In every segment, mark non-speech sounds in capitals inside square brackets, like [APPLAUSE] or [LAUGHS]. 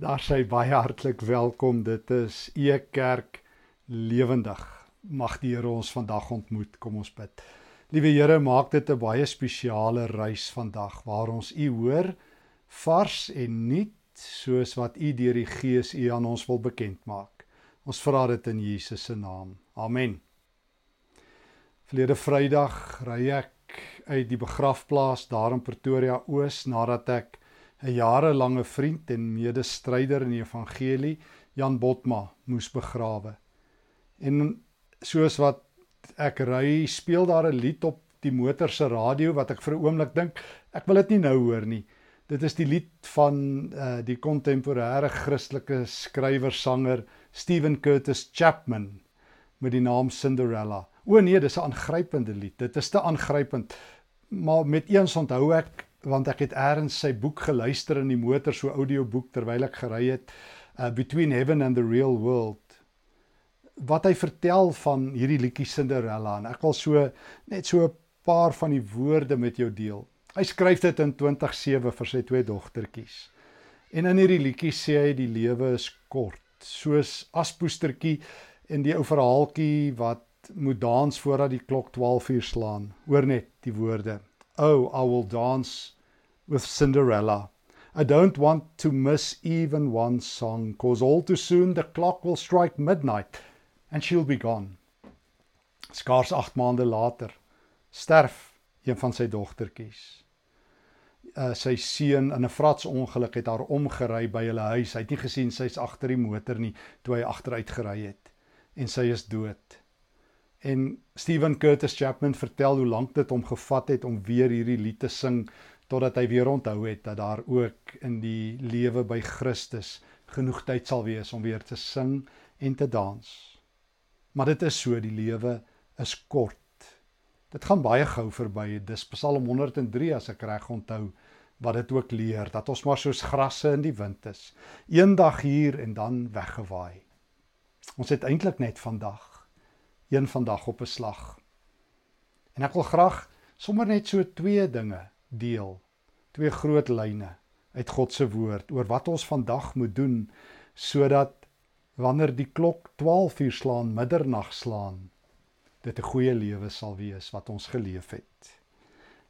Daar sê baie hartlik welkom. Dit is E Kerk lewendig. Mag die Here ons vandag ontmoet. Kom ons bid. Liewe Here, maak dit 'n baie spesiale reis vandag waar ons U hoor vars en nuut soos wat U deur die Gees U aan ons wil bekend maak. Ons vra dit in Jesus se naam. Amen. Verlede Vrydag ry ek uit die begrafplaas daar in Pretoria Oos nadat ek 'n jarelange vriend en medestryder in die evangelie, Jan Botma, moes begrawe. En soos wat ek ry, speel daar 'n lied op die motor se radio wat ek vir 'n oomblik dink, ek wil dit nie nou hoor nie. Dit is die lied van uh die kontemporêre Christelike skrywer-sanger Stephen Curtis Chapman met die naam Cinderella. O nee, dis 'n aangrypende lied. Dit is te aangrypend. Maar met eens onthou ek want ek het eers sy boek geluister in die motor so audioboek terwyl ek gery het uh, Between Heaven and the Real World wat hy vertel van hierdie liedjie Cinderella en ek wil so net so 'n paar van die woorde met jou deel. Hy skryf dit in 2007 vir sy twee dogtertjies. En in hierdie liedjie sê hy die lewe is kort, soos aspoestertjie en die ou verhaaltjie wat moet dans voordat die klok 12 uur slaan. Hoor net die woorde. Oh, I will dance with Cinderella. I don't want to miss even one song, cause all too soon the clock will strike midnight and she'll be gone. Skaars 8 maande later sterf een van sy dogtertjies. Uh, sy seun in 'n fratsongeluk het haar omgery by hulle huis. Hy het nie gesien sy's agter die motor nie toe hy agteruit gery het en sy is dood. En Stephen Curtis Chapman vertel hoe lank dit hom gevat het om weer hierdie lied te sing totdat hy weer onthou het dat daar ook in die lewe by Christus genoeg tyd sal wees om weer te sing en te dans. Maar dit is so, die lewe is kort. Dit gaan baie gou verby. Dis Psalm 103 as ek reg onthou wat dit ook leer dat ons maar soos grasse in die wind is. Eendag hier en dan weggewaai. Ons het eintlik net vandag een vandag op 'n slag. En ek wil graag sommer net so twee dinge deel. Twee groot lyne uit God se woord oor wat ons vandag moet doen sodat wanneer die klok 12 uur slaan, middernag slaan, dit 'n goeie lewe sal wees wat ons geleef het.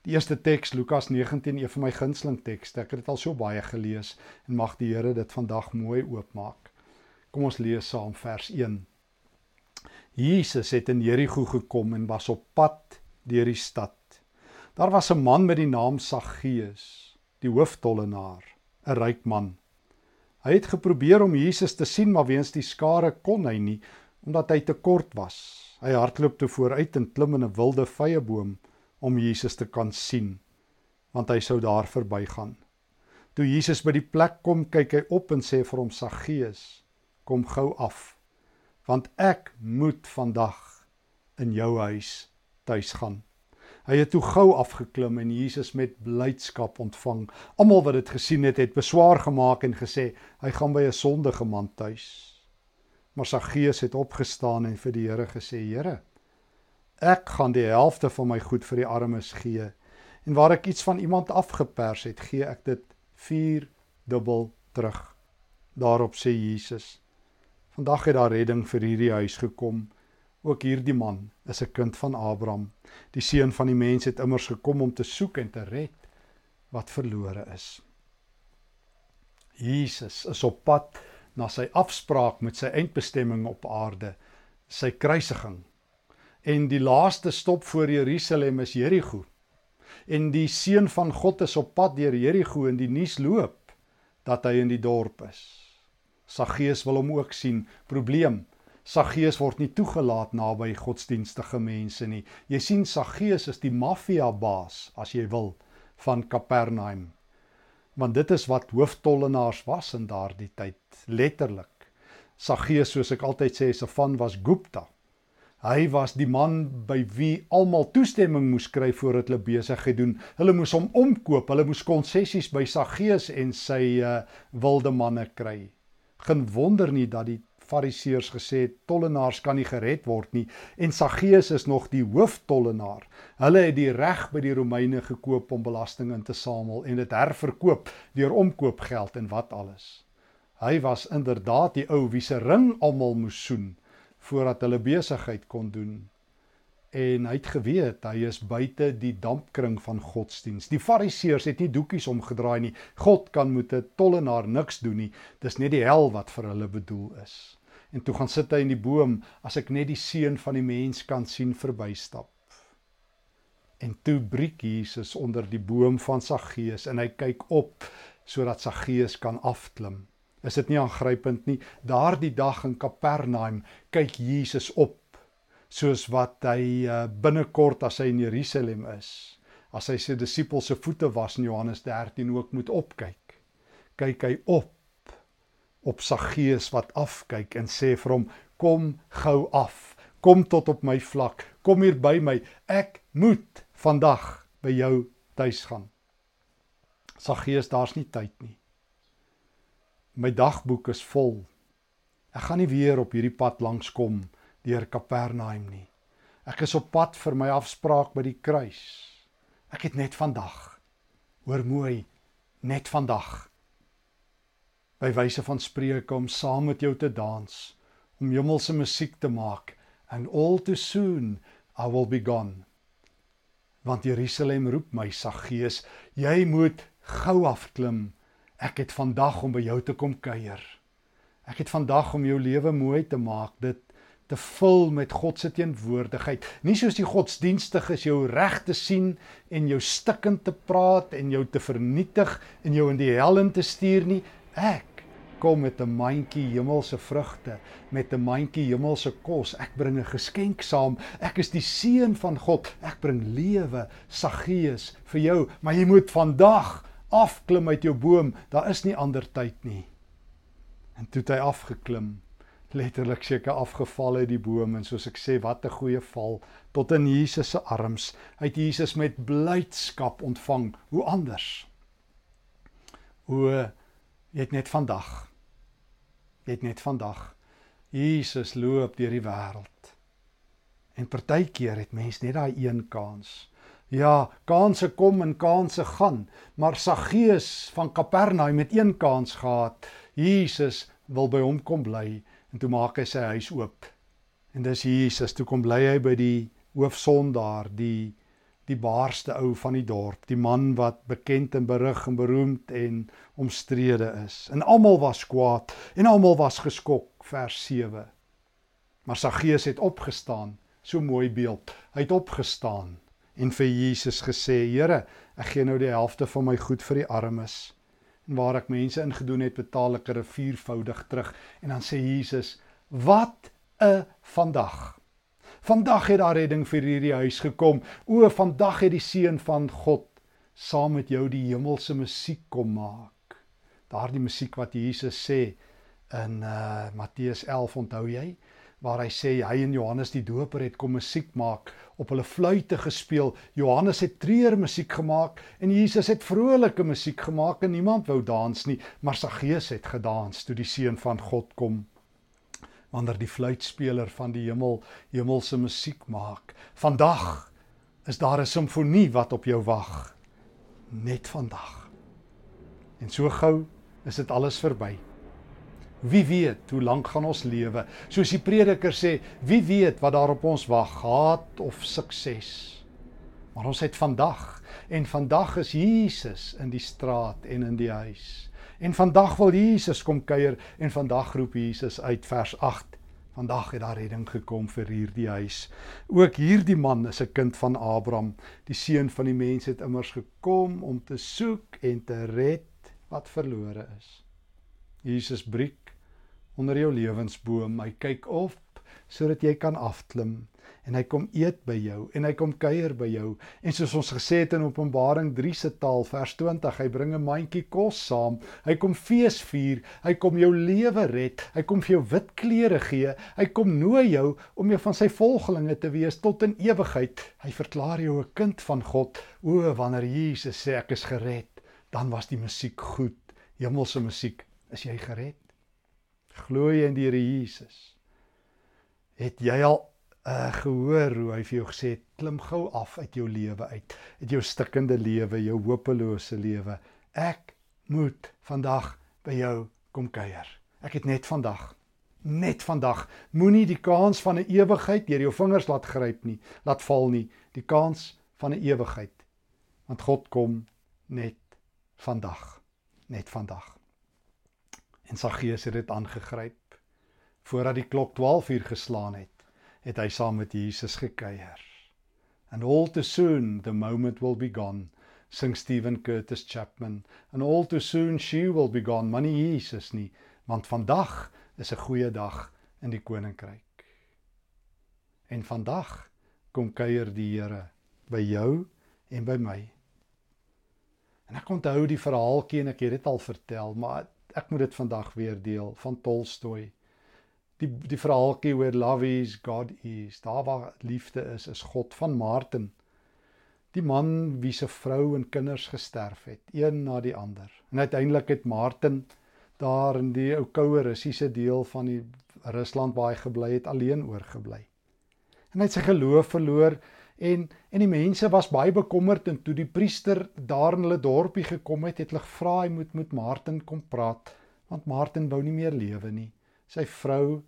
Die eerste teks Lukas 19, een van my gunsteling tekste. Ek het dit al so baie gelees en mag die Here dit vandag mooi oopmaak. Kom ons lees saam vers 1. Jesus het in Jerigo gekom en was op pad deur die stad. Daar was 'n man met die naam Saggeus, die hooftollenaar, 'n ryk man. Hy het geprobeer om Jesus te sien, maar weens die skare kon hy nie omdat hy te kort was. Hy hardloop te vooruit en klim in 'n wilde vyeboom om Jesus te kan sien, want hy sou daar verbygaan. Toe Jesus by die plek kom, kyk hy op en sê vir hom Saggeus, kom gou af want ek moet vandag in jou huis tuis gaan. Hy het toe gou afgeklim en Jesus met blydskap ontvang. Almal wat dit gesien het, het beswaar gemaak en gesê hy gaan by 'n sondige man tuis. Maar Saggeus het opgestaan en vir die Here gesê: "Here, ek gaan die helfte van my goed vir die armes gee en waar ek iets van iemand afgepers het, gee ek dit 4 dubbel terug." Daarop sê Jesus: Vandag het daar redding vir hierdie huis gekom. Ook hierdie man is 'n kind van Abraham. Die seun van die mens het immers gekom om te soek en te red wat verlore is. Jesus is op pad na sy afspraak met sy eindbestemming op aarde, sy kruisiging. En die laaste stop voor Jerusalem is Jerigo. En die seun van God is op pad deur Jerigo en die nuus loop dat hy in die dorp is. Saggeus wil hom ook sien. Probleem: Saggeus word nie toegelaat naby godsdienstige mense nie. Jy sien Saggeus is die maffiabaas, as jy wil, van Kapernaum. Want dit is wat hooftollenaars was in daardie tyd, letterlik. Saggeus, soos ek altyd sê, se van was Gupta. Hy was die man by wie almal toestemming moes kry voordat hulle besigheid doen. Hulle moes hom omkoop, hulle moes konsessies by Saggeus en sy uh, wilde manne kry geen wonder nie dat die fariseërs gesê het tollenaars kan nie gered word nie en Saggeus is nog die hooftollenaar. Hulle het die reg by die Romeine gekoop om belasting in te samel en dit herverkoop deur omkoopgeld en wat alles. Hy was inderdaad die ou wie se ring almal moes soen voordat hulle besigheid kon doen. En hy het geweet hy is buite die dampkring van godsdiens. Die Fariseërs het nie doekies omgedraai nie. God kan met 'n tollenaar niks doen nie. Dis net die hel wat vir hulle bedoel is. En toe gaan sit hy in die boom as ek net die seun van die mens kan sien verbystap. En toe breek Jesus onder die boom van Saggeus en hy kyk op sodat Saggeus kan afklim. Is dit nie aangrypend nie? Daardie dag in Kapernaum kyk Jesus op soos wat hy uh, binnekort as hy in Jerusalem is, as hy sy disippels se voete was in Johannes 13 ook moet opkyk. Kyk hy op op Saggeus wat afkyk en sê vir hom: "Kom gou af. Kom tot op my vlak. Kom hier by my. Ek moet vandag by jou tuis gaan. Saggeus, daar's nie tyd nie. My dagboek is vol. Ek gaan nie weer op hierdie pad langskom deur Kapernaum nie. Ek is op pad vir my afspraak by die kruis. Ek het net vandag. Hoor mooi, net vandag. By wyse van spreuke om saam met jou te dans, om hemelse musiek te maak and all too soon I will be gone want Jerusalem roep my Saggeus, jy moet gou afklim. Ek het vandag om by jou te kom kuier. Ek het vandag om jou lewe mooi te maak, dit te vul met God se teenwoordigheid. Nie soos die godsdienstiges jou reg te sien en jou stikkend te praat en jou te vernietig en jou in die hel in te stuur nie. Ek kom met 'n mandjie hemelse vrugte, met 'n mandjie hemelse kos. Ek bring 'n geskenk saam. Ek is die seun van God. Ek bring lewe, Saggeus vir jou, maar jy moet vandag afklim uit jou boom. Daar is nie ander tyd nie. En toe het hy afgeklim letterlik seker afgeval uit die boom en soos ek sê wat 'n goeie val tot in Jesus se arms. Het Jesus met blydskap ontvang. Hoe anders? O, jy het net vandag het net vandag Jesus loop deur die wêreld. En partykeer het mens net daai een kans. Ja, kansse kom en kansse gaan, maar Saggeus van Kapernaum het een kans gehad. Jesus wil by hom kom bly en toe maak hy sy huis oop. En dis Jesus, toe kom bly hy by die hoofsondaar, die die baarste ou van die dorp, die man wat bekend en berig en beroemd en omstrede is. En almal was kwaad en almal was geskok, vers 7. Maar Saggeus het opgestaan, so mooi beeld. Hy het opgestaan en vir Jesus gesê: "Here, ek gee nou die helfte van my goed vir die armes." En waar ek mense ingedoen het, betaal ek 'n viervoudig terug. En dan sê Jesus: "Wat 'n vandag." Vandag het daar redding vir hierdie huis gekom. O, vandag het die seun van God saam met jou die hemelse musiek kom maak. Daardie musiek wat Jesus sê in uh Matteus 11 onthou jy waar hy sê hy en Johannes die Doper het kom musiek maak op hulle fluitte gespeel Johannes het treur musiek gemaak en Jesus het vrolike musiek gemaak en niemand wou dans nie maar Saggeus het gedans toe die seun van God kom wanneer die fluitspeler van die hemel hemelse musiek maak. Vandag is daar 'n simfonie wat op jou wag. Net vandag. En so gou is dit alles verby. Wie weet hoe lank gaan ons lewe? Soos die prediker sê, wie weet wat daar op ons wag, haat of sukses. Maar ons het vandag en vandag is Jesus in die straat en in die huis. En vandag wil Jesus kom kuier en vandag roep Jesus uit vers 8. Vandag het daar redding gekom vir hierdie huis. Ook hierdie man is 'n kind van Abraham. Die seun van die mens het immers gekom om te soek en te red wat verlore is. Jesus breek onder jou lewensboom. Hy kyk op sodat jy kan afklim en hy kom eet by jou en hy kom kuier by jou. En soos ons gesê het in Openbaring 3 se taal vers 20 hy bring 'n mandjie kos saam. Hy kom fees vier. Hy kom jou lewe red. Hy kom vir jou wit klere gee. Hy kom nooi jou om jou van sy volgelinge te wees tot in ewigheid. Hy verklaar jou 'n kind van God. O wanneer Jesus sê ek is gered dan was die musiek goed. Hemelse musiek. Is jy gered glo jy in die Here Jesus Het jy al uh, gehoor hoe hy vir jou gesê het klim gou af uit jou lewe uit, uit jou stikkende lewe, jou hopelose lewe. Ek moet vandag by jou kom kuier. Ek het net vandag net vandag moenie die kans van 'n ewigheid deur jou vingers laat gryp nie, laat val nie, die kans van 'n ewigheid. Want God kom net vandag, net vandag. En Saggeus het dit aangegryp. Voordat die klok 12 uur geslaan het, het hy saam met Jesus gekuier. And all too soon the moment will be gone sing Stephen Curtis Chapman. And all too soon she will be gone maar nie Jesus nie want vandag is 'n goeie dag in die koninkryk. En vandag kom kuier die Here by jou en by my. En ek onthou die verhaaltjie en ek het dit al vertel maar ek moet dit vandag weer deel van Tolstoy die die verhaaltjie where love is God is daar waar liefde is is God van Martin die man wie se vrou en kinders gesterf het, een na die ander. En uiteindelik het Martin daar in die ou koue Russiese deel van die Rusland waar hy gebly het, alleen oorgebly. En hy het sy geloof verloor en en die mense was baie bekommerd en toe die priester daar in hulle dorpie gekom het, het hulle gevra hy moet met Martin kom praat, want Martin wou nie meer lewe nie. Sy vrou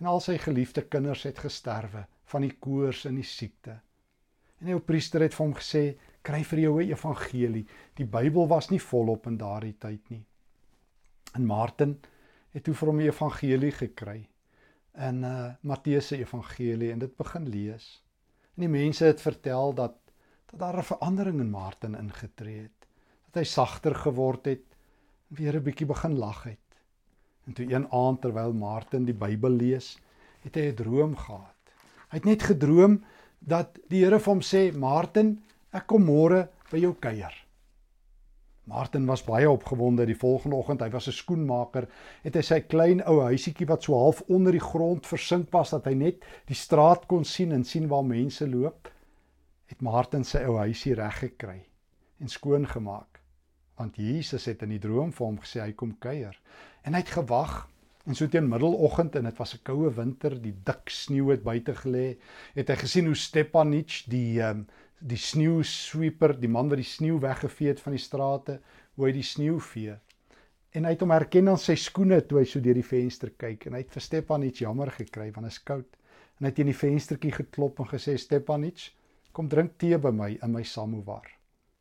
en al sy geliefde kinders het gesterwe van die koors en die siekte. En die priester het vir hom gesê: "Kry vir jou 'n evangelie. Die Bybel was nie volop in daardie tyd nie." En Martin het toe vir hom die evangelie gekry in uh Matteus se evangelie en dit begin lees. En die mense het vertel dat dat daar 'n verandering in Martin ingetree het. Dat hy sagter geword het en weer 'n bietjie begin lag het. En toe een aand terwyl Martin die Bybel lees, het hy 'n droom gehad. Hy het net gedroom dat die Here vir hom sê Martin, ek kom môre by jou kuier. Martin was baie opgewonde die volgende oggend, hy was 'n skoenmaker, het hy sy klein ou huisietjie wat so half onder die grond versink was dat hy net die straat kon sien en sien waar mense loop, het Martin sy ou huisie reggekry en skoon gemaak. Want Jesus het in die droom vir hom gesê hy kom kuier. En hy het gewag En so teen middeloggend en dit was 'n koue winter, die dik sneeu het buite gelê, het hy gesien hoe Stepanich die um, die sneeusweeper, die man wat die sneeu weggevee het van die strate, hoe hy die sneeu vee. En hy het hom herken aan sy skoene toe hy so deur die venster kyk en hy het vir Stepanich jammer gekry want dit is koud. En hy het teen die venstertjie geklop en gesê Stepanich, kom drink tee by my in my samovar.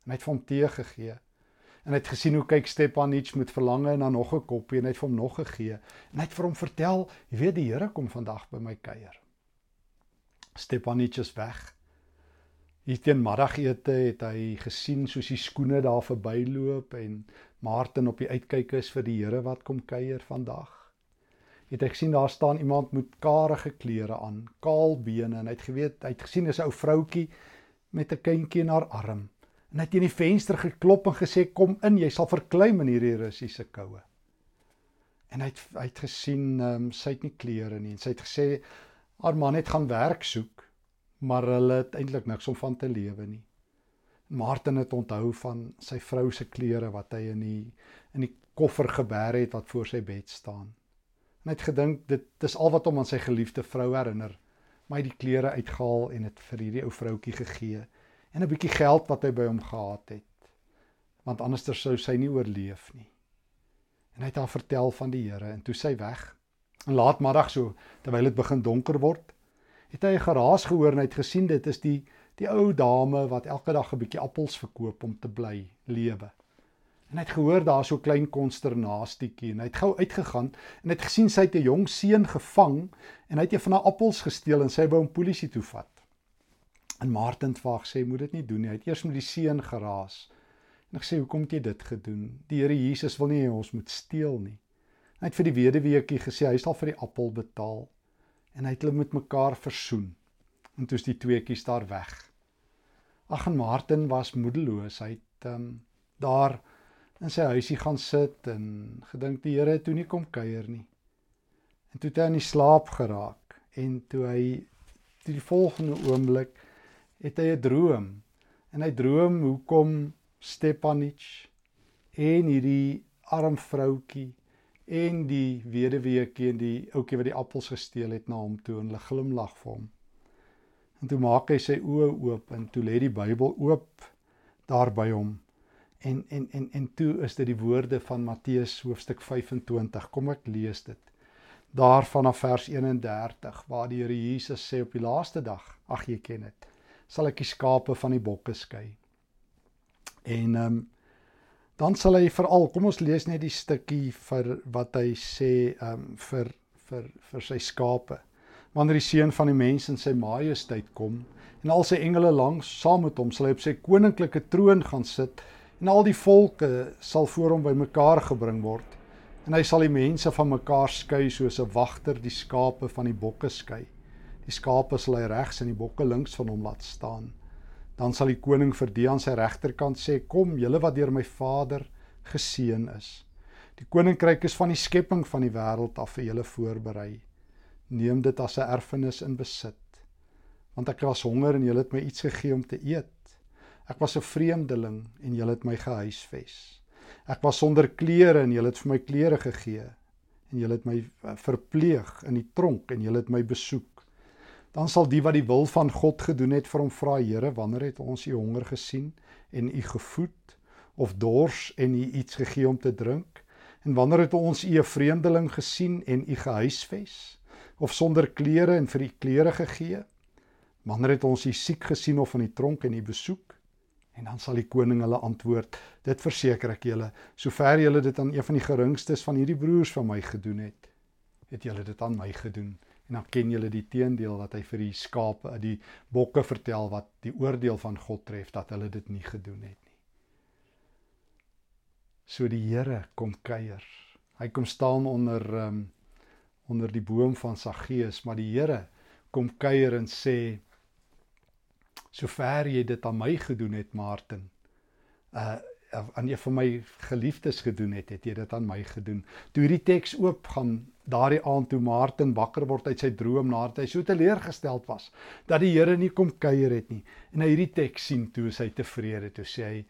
En hy het vir hom tee gegee en hy het gesien hoe kyk Stepanich met verlange na nog 'n koppie en hy het vir hom nog gegee en hy het vir hom vertel, jy weet die Here kom vandag by my kuier. Stepanich is weg. Hier teen middagete het hy gesien soos die skoene daar verbyloop en Martin op die uitkyk is vir die Here wat kom kuier vandag. Het hy gesien daar staan iemand met karige klere aan, kaal bene en hy het geweet, hy het gesien dis 'n ou vroutkie met 'n kindjie in haar arm en hy het teen die venster geklop en gesê kom in, jy sal verkleim in hierdie Russiese koue. En hy het hy het gesien um, sy het nie klere nie en sy het gesê haar man het gaan werk soek, maar hulle het eintlik niks om van te lewe nie. Martin het onthou van sy vrou se klere wat hy in die in die koffer gebeer het wat voor sy bed staan. En hy het gedink dit dis al wat hom aan sy geliefde vrou herinner. Maar hy het die klere uitgehaal en dit vir hierdie ou vroutjie gegee en 'n bietjie geld wat hy by hom gehad het. Want anderster sou sy nie oorleef nie. En hy het haar vertel van die Here en toe sy weg. En laatmiddag so, terwyl dit begin donker word, het hy 'n geraas gehoor en hy het gesien dit is die die ou dame wat elke dag 'n bietjie appels verkoop om te bly lewe. En hy het gehoor daar so klein konsternasietjie en hy het gou uitgegaan en het gesien sy het 'n jong seun gevang en hy het een van haar appels gesteel en sy wou hom polisie toe vat. En Martin vaag sê moet dit nie doen nie. Hy het eers met die seun geraas. En ek sê hoekom het jy dit gedoen? Die Here Jesus wil nie hê ons moet steel nie. Hy het vir die weduweetjie gesê hy sal vir die appel betaal en hy het hulle met mekaar versoen. En toe is die tweeetjies daar weg. Ag en Martin was moedeloos. Hy het um, daar in sy huisie gaan sit en gedink die Here het toe nie kom kuier nie. En toe het hy in die slaap geraak en toe hy die volgende oomblik het hy 'n droom. En hy droom hoekom Stepanich en hierdie arm vroutkie en die weduweetjie en die ouetjie wat die appels gesteel het na hom toe en hulle glimlag vir hom. En toe maak hy sy oë oop en toe lê die Bybel oop daar by hom. En en en en toe is dit die woorde van Matteus hoofstuk 25. Kom ek lees dit. Daar vanaf vers 31 waar die Here Jesus sê op die laaste dag, ag jy ken dit, sal ek die skape van die bokke skei. En ehm um, dan sal hy veral, kom ons lees net die stukkie vir wat hy sê ehm um, vir vir vir sy skape. Wanneer die seun van die mens in sy majesteit kom en al sy engele langs saam met hom sal hy op sy koninklike troon gaan sit en al die volke sal voor hom bymekaar gebring word en hy sal die mense van mekaar skei soos 'n wagter die skape van die bokke skei. Die skape sal hy regs en die bokke links van hom laat staan. Dan sal die koning vir die aan sy regterkant sê: "Kom, julle wat deur my Vader geseën is." Die koninkryk is van die skepping van die wêreld af vir julle voorberei. Neem dit as 'n erfenis in besit. Want ek was honger en julle het my iets gegee om te eet. Ek was 'n vreemdeling en julle het my gehuisves. Ek was sonder klere en julle het vir my klere gegee en julle het my eh, verpleeg in die tronk en julle het my besoek. Dan sal die wat die wil van God gedoen het vir hom vra: Here, wanneer het ons u honger gesien en u gevoed of dors en u iets gegee om te drink? En wanneer het ons u 'n vreemdeling gesien en u gehuisves of sonder klere en vir u klere gegee? Wanneer het ons u siek gesien of in die tronk en u besoek? En dan sal die koning hulle antwoord: Dit verseker ek julle, sover julle dit aan een van die geringstes van hierdie broers van my gedoen het, het julle dit aan my gedoen. En dan ken julle die teendeel wat hy vir die skape, die bokke vertel wat die oordeel van God tref dat hulle dit nie gedoen het nie. So die Here kom kuier. Hy kom staan onder um, onder die boom van Saggeus, maar die Here kom kuier en sê sover jy dit aan my gedoen het, Martin. Uh aan een van my geliefdes gedoen het, het jy dit aan my gedoen. Toe hierdie teks oop gaan daardie aand toe Martin wakker word uit sy droom nadat hy so teleurgesteld was dat die Here nie kom kuier het nie. En hy hierdie teks sien toe is hy tevrede toe sê hy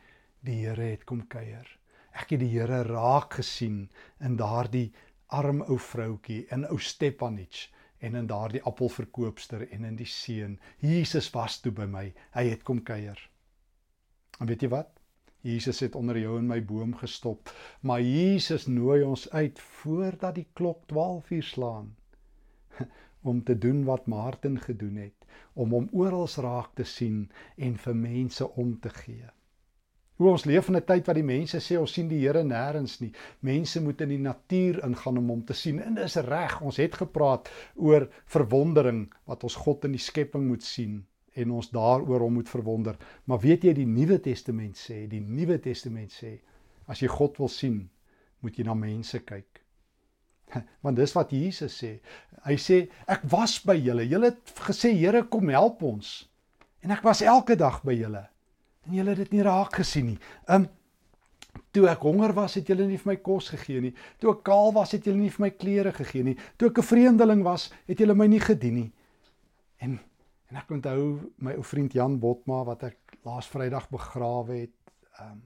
die Here het kom kuier. Ek het die Here raak gesien in daardie arm ou vroutjie in ou Stepanich en in daardie appelverkoopster en in die seun. Jesus was toe by my. Hy het kom kuier. En weet jy wat? Jesus het onder jou en my boom gestop, maar Jesus nooi ons uit voordat die klok 12 uur slaan [LAUGHS] om te doen wat Martin gedoen het, om hom oral raak te sien en vir mense om te gee. Hoe ons leef in 'n tyd wat die mense sê ons sien die Here nêrens nie. Mense moet in die natuur ingaan om hom te sien. En dis reg. Ons het gepraat oor verwondering wat ons God in die skepping moet sien en ons daaroor hom moet verwonder. Maar weet jy die Nuwe Testament sê, die Nuwe Testament sê, as jy God wil sien, moet jy na mense kyk. [LAUGHS] Want dis wat Jesus sê. Hy sê ek was by julle. Julle het gesê Here kom help ons. En ek was elke dag by julle en julle het dit nie raak gesien nie. Um toe ek honger was, het julle nie vir my kos gegee nie. Toe ek kaal was, het julle nie vir my klere gegee nie. Toe ek 'n vreemdeling was, het julle my nie gedien nie. En en ek onthou my ou vriend Jan Botma wat ek laas Vrydag begrawe het. Um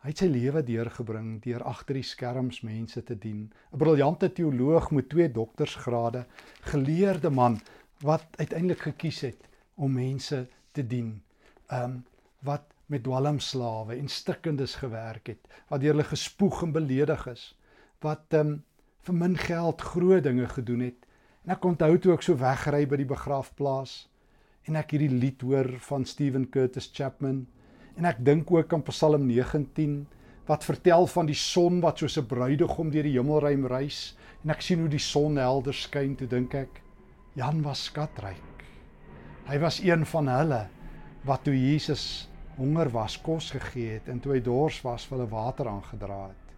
hy het sy lewe deurgebring deur agter die skerms mense te dien. 'n Briljante teoloog met twee doktorsgrade, geleerde man wat uiteindelik gekies het om mense te dien um wat met dwalmslawe en stikkendes gewerk het, wat deur hulle gespoeg en beledig is, wat um vir min geld groot dinge gedoen het. En ek onthou toe ek so wegry by die begrafplaas en ek hierdie lied hoor van Stephen Curtis Chapman en ek dink ook aan Psalm 19 wat vertel van die son wat soos 'n bruidegom deur die hemelruim reis en ek sien hoe die son helder skyn toe dink ek Jan was skatryk. Hy was een van hulle wat toe Jesus honger was, kos gegee het en toe hy dors was, vir hulle water aangedra het.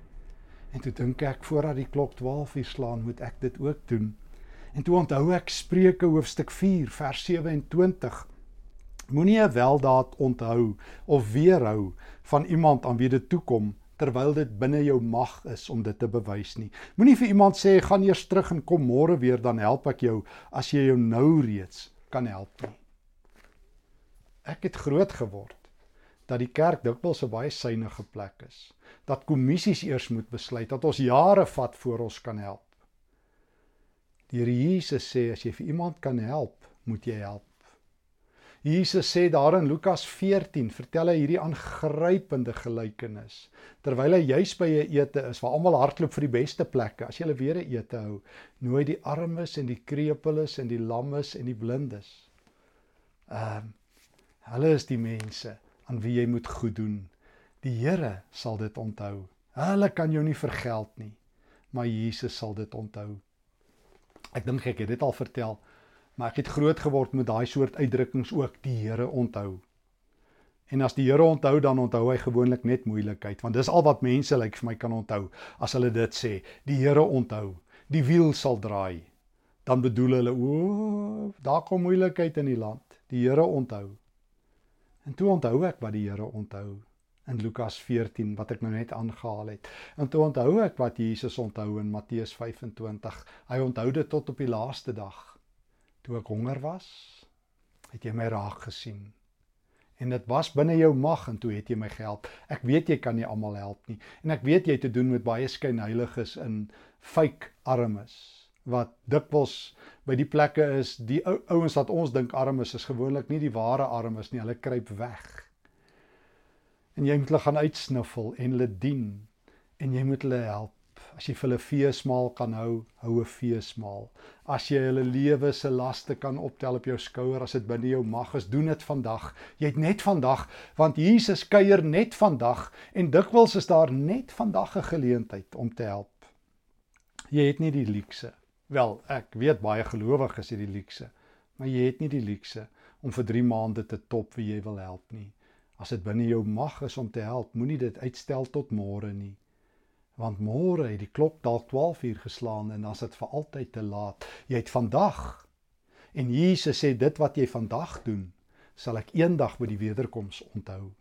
En toe dink ek voordat die klok 12 uur slaan, moet ek dit ook doen. En toe onthou ek Spreuke hoofstuk 4 vers 27. Moenie 'n weldaad onthou of weerhou van iemand aan wie dit toekom terwyl dit binne jou mag is om dit te bewys nie. Moenie vir iemand sê gaan eers terug en kom môre weer dan help ek jou as jy jou nou reeds kan help nie ek het groot geword dat die kerk dikwels 'n baie synige plek is. Dat kommissies eers moet besluit dat ons jare vat voor ons kan help. Die Here Jesus sê as jy vir iemand kan help, moet jy help. Jesus sê daar in Lukas 14, vertel hy hierdie aangrypende gelykenis. Terwyl hy juis by 'n ete is waar almal hardloop vir die beste plekke, as jy hulle weer 'n ete hou, nooi die armes en die krepeles en die lammes en die blindes. Ehm uh, hulle is die mense aan wie jy moet goed doen. Die Here sal dit onthou. Hulle kan jou nie vergeld nie, maar Jesus sal dit onthou. Ek dink ek het dit al vertel maar ek het groot geword met daai soort uitdrukkings ook die Here onthou. En as die Here onthou dan onthou hy gewoonlik net moeilikheid want dis al wat mense lyk like, vir my kan onthou as hulle dit sê die Here onthou die wiel sal draai. Dan bedoel hulle o daar kom moeilikheid in die land. Die Here onthou. En toe onthou ek wat die Here onthou in Lukas 14 wat ek nou net aangehaal het en toe onthou ek wat Jesus onthou in Matteus 25 hy onthou dit tot op die laaste dag toe ek honger was, het jy my raak gesien. En dit was binne jou mag en toe het jy my gehelp. Ek weet jy kan nie almal help nie. En ek weet jy het te doen met baie skynheiliges in fake armes wat dikwels by die plekke is, die ou, ouens wat ons dink armes is gewoonlik nie die ware armes nie. Hulle kruip weg. En jy moet hulle gaan uitsniffel en hulle dien en jy moet hulle help. As jy vir hulle feesmaal kan hou, hou 'n feesmaal. As jy hulle lewe se laste kan optel op jou skouer as dit binne jou mag is, doen dit vandag. Jy het net vandag, want Jesus kuier net vandag en dikwels is daar net vandag 'n geleentheid om te help. Jy het nie die luukse. Wel, ek weet baie gelowiges het die luukse, maar jy het nie die luukse om vir 3 maande te top wie jy wil help nie. As dit binne jou mag is om te help, moenie dit uitstel tot môre nie want môre het die klok dalk 12 uur geslaan en dan is dit vir altyd te laat. Jy het vandag en Jesus sê dit wat jy vandag doen, sal ek eendag by die wederkoms onthou.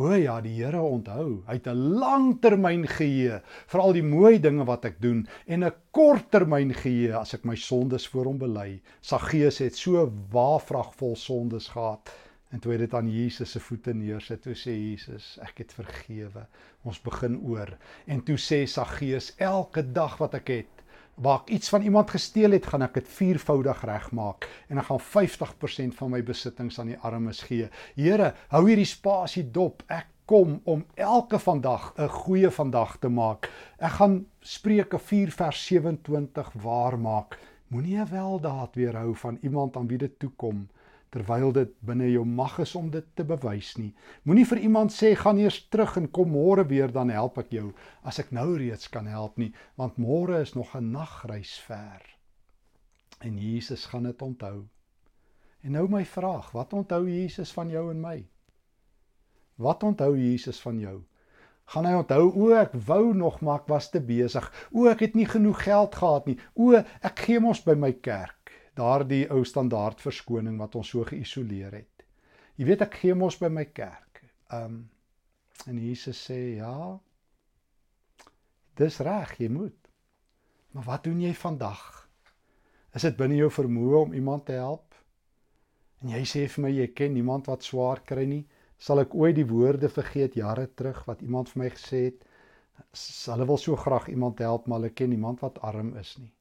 O ja, die Here onthou. Hy het 'n langtermyn geheue vir al die mooi dinge wat ek doen en 'n korttermyn geheue as ek my sondes voor hom bely. Saggeus het so waafragvol sondes gehad En toe hy dit aan Jesus se voete neersit, toe sê Jesus, ek het vergewe. Ons begin oor. En toe sê Saggeus, elke dag wat ek het, waar ek iets van iemand gesteel het, gaan ek dit viervoudig regmaak en ek gaan 50% van my besittings aan die armes gee. Here, hou hierdie spasie dop. Ek kom om elke vandag 'n goeie vandag te maak. Ek gaan Spreuke 4 vers 27 waar maak. Moenie 'n weldaad weerhou van iemand aan wie dit toe kom terwyl dit binne jou mag is om dit te bewys nie. Moenie vir iemand sê gaan eers terug en kom môre weer dan help ek jou as ek nou reeds kan help nie, want môre is nog 'n nagreis ver. En Jesus gaan dit onthou. En nou my vraag, wat onthou Jesus van jou en my? Wat onthou Jesus van jou? Gaan hy onthou o ek wou nog maar ek was te besig. O ek het nie genoeg geld gehad nie. O ek gee mos by my kerk daardie ou standaard verskoning wat ons so geïsoleer het. Jy weet ek gee mos by my kerk. Um en Jesus sê ja. Dis reg, jy moet. Maar wat doen jy vandag? Is dit binne jou vermoë om iemand te help? En jy sê vir my jy ken niemand wat swaar kry nie. Sal ek ooit die woorde vergeet jare terug wat iemand vir my gesê het? Hulle wil so graag iemand help, maar hulle ken niemand wat arm is nie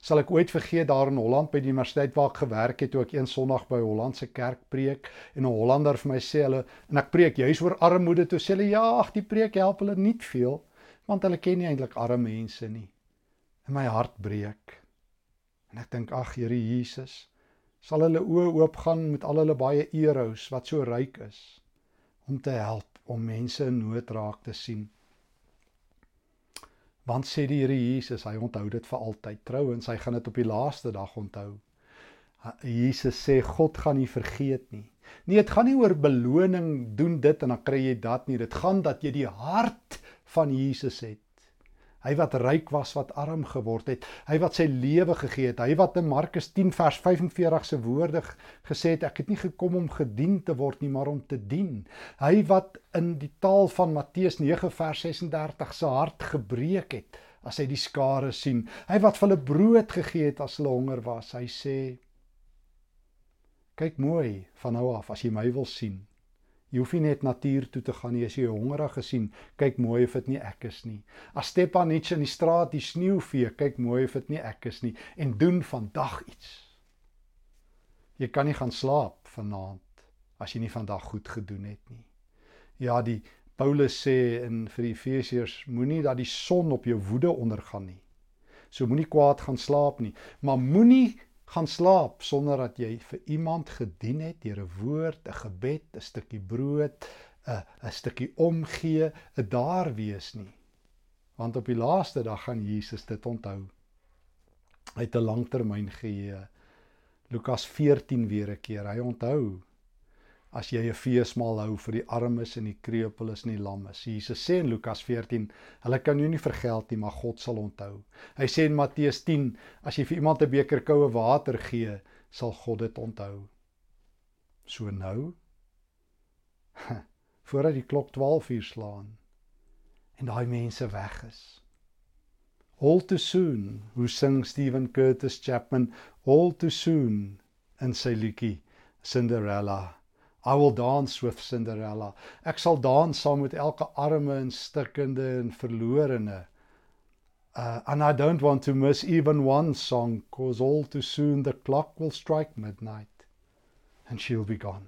sal ek ooit vergeet daar in Holland by die universiteit waar ek gewerk het toe ek een Sondag by Hollandse kerk preek en 'n Hollander vir my sê hulle en ek preek juis oor armoede toe sê hulle ja ag die preek help hulle nie veel want hulle ken nie eintlik arme mense nie. En my hart breek. En ek dink ag Here Jesus sal hulle oë oopgaan met al hulle baie euros wat so ryk is om te help om mense in nood raak te sien Want sê die Here Jesus, hy onthou dit vir altyd. Trouwens, hy gaan dit op die laaste dag onthou. Jesus sê God gaan nie vergeet nie. Nee, dit gaan nie oor beloning doen dit en dan kry jy dat nie. Dit gaan dat jy die hart van Jesus het. Hy wat ryk was wat arm geword het, hy wat sy lewe gegee het, hy wat in Markus 10 vers 45 se woorde gesê het ek het nie gekom om gedien te word nie, maar om te dien. Hy wat in die taal van Matteus 9 vers 36 se hart gebreek het as hy die skare sien. Hy wat vir hulle brood gegee het as hulle honger was. Hy sê kyk mooi van nou af as jy my wil sien. Jy hoef nie net natuur toe te gaan nie as jy hongerig gesien, kyk mooi of dit nie ek is nie. As Stepanich in die straat die sneeu vee, kyk mooi of dit nie ek is nie en doen vandag iets. Jy kan nie gaan slaap vanaand as jy nie vandag goed gedoen het nie. Ja, die Paulus sê in vir die Efesiërs moenie dat die son op jou woede ondergaan nie. So moenie kwaad gaan slaap nie, maar moenie gaan slaap sonder dat jy vir iemand gedien het deur 'n woord, 'n gebed, 'n stukkie brood, 'n 'n stukkie omgee, 'n daar wees nie. Want op die laaste dag gaan Jesus dit onthou. Hy het 'n langtermyn geheue. Lukas 14 weer 'n keer. Hy onthou as jy 'n feesmaal hou vir die armes en die krepeles en die lammes. Jesus sê in Lukas 14, hulle kan jou nie vergeld nie, maar God sal onthou. Hy sê in Matteus 10, as jy vir iemand 'n beker koue water gee, sal God dit onthou. So nou, [LAUGHS] voordat die klok 12 uur slaan en daai mense weg is. All too soon, hoe sing Stephen Curtis Chapman, all too soon in sy liedjie Cinderella. I will dance with Cinderella. Ek sal dans saam met elke arme en stikkende en verlorene. Uh, and I don't want to miss even one song cause all too soon the clock will strike midnight and she'll be gone.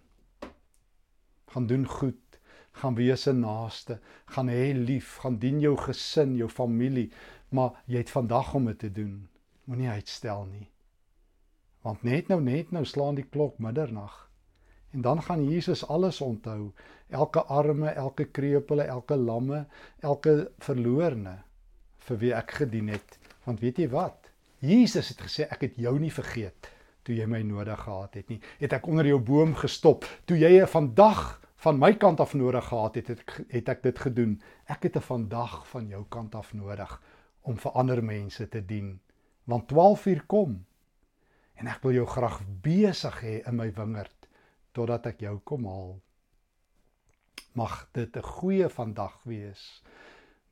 Gaan doen goed, gaan wees 'n naaste, gaan hê lief, gaan dien jou gesin, jou familie, maar jy het vandag om dit te doen. Moenie uitstel nie. Want net nou net nou slaan die klok middernag. En dan gaan Jesus alles onthou. Elke arme, elke krepele, elke lamme, elke verlorene vir wie ek gedien het. Want weet jy wat? Jesus het gesê ek het jou nie vergeet toe jy my nodig gehad het nie. Het ek onder jou boom gestop toe jy 'n vandag van my kant af nodig gehad het, het ek het ek dit gedoen. Ek het 'n vandag van jou kant af nodig om vir ander mense te dien. Want 12 uur kom en ek wil jou graag besig hê in my wingerd totdat ek jou kom haal. Mag dit 'n goeie vandag wees.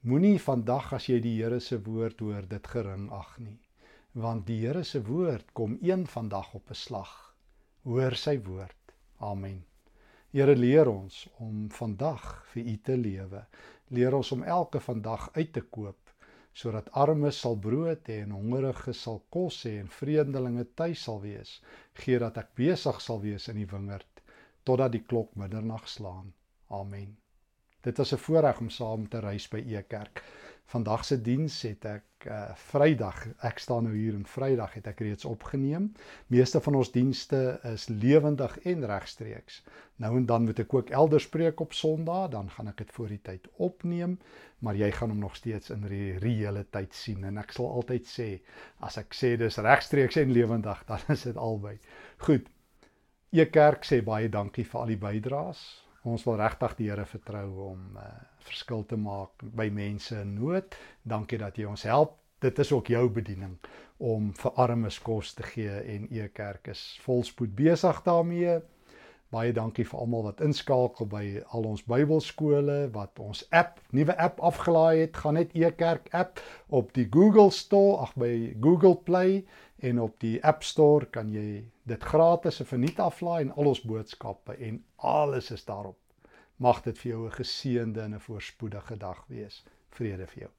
Moenie vandag as jy die Here se woord hoor dit gering ag nie, want die Here se woord kom een vandag op 'n slag. Hoor sy woord. Amen. Here leer ons om vandag vir U te lewe. Leer ons om elke vandag uit te koop sodat armes sal brood hê en hongeriges sal kos hê en vreemdelinge tuis sal wees, gee dat ek besig sal wees in die wingerd totdat die klok middernag slaan. Amen. Dit was 'n voorreg om saam te reis by Ekerk. Vandag se diens het ek uh Vrydag, ek staan nou hier en Vrydag het ek reeds opgeneem. Meeste van ons dienste is lewendig en regstreeks. Nou en dan moet ek ook elders preek op Sondag, dan gaan ek dit voor die tyd opneem, maar jy gaan hom nog steeds in die reële tyd sien en ek sal altyd sê as ek sê dis regstreeks en lewendig, [LAUGHS] dan is dit albei. Goed. Ekerk sê baie dankie vir al die bydraes. Ons wil regtig die Here vertrou om uh, verskil te maak by mense in nood. Dankie dat jy ons help. Dit is ook jou bediening om vir armes kos te gee en e kerk is volspoed besig daarmee. Baie dankie vir almal wat inskakel by al ons Bybelskole wat ons app, nuwe app afgelaai het. Gaan net e-kerk app op die Google Store, ag by Google Play en op die App Store kan jy dit gratis of verniet aflaai en al ons boodskappe en alles is daarop. Mag dit vir jou 'n geseënde en 'n voorspoedige dag wees. Vrede vir jou.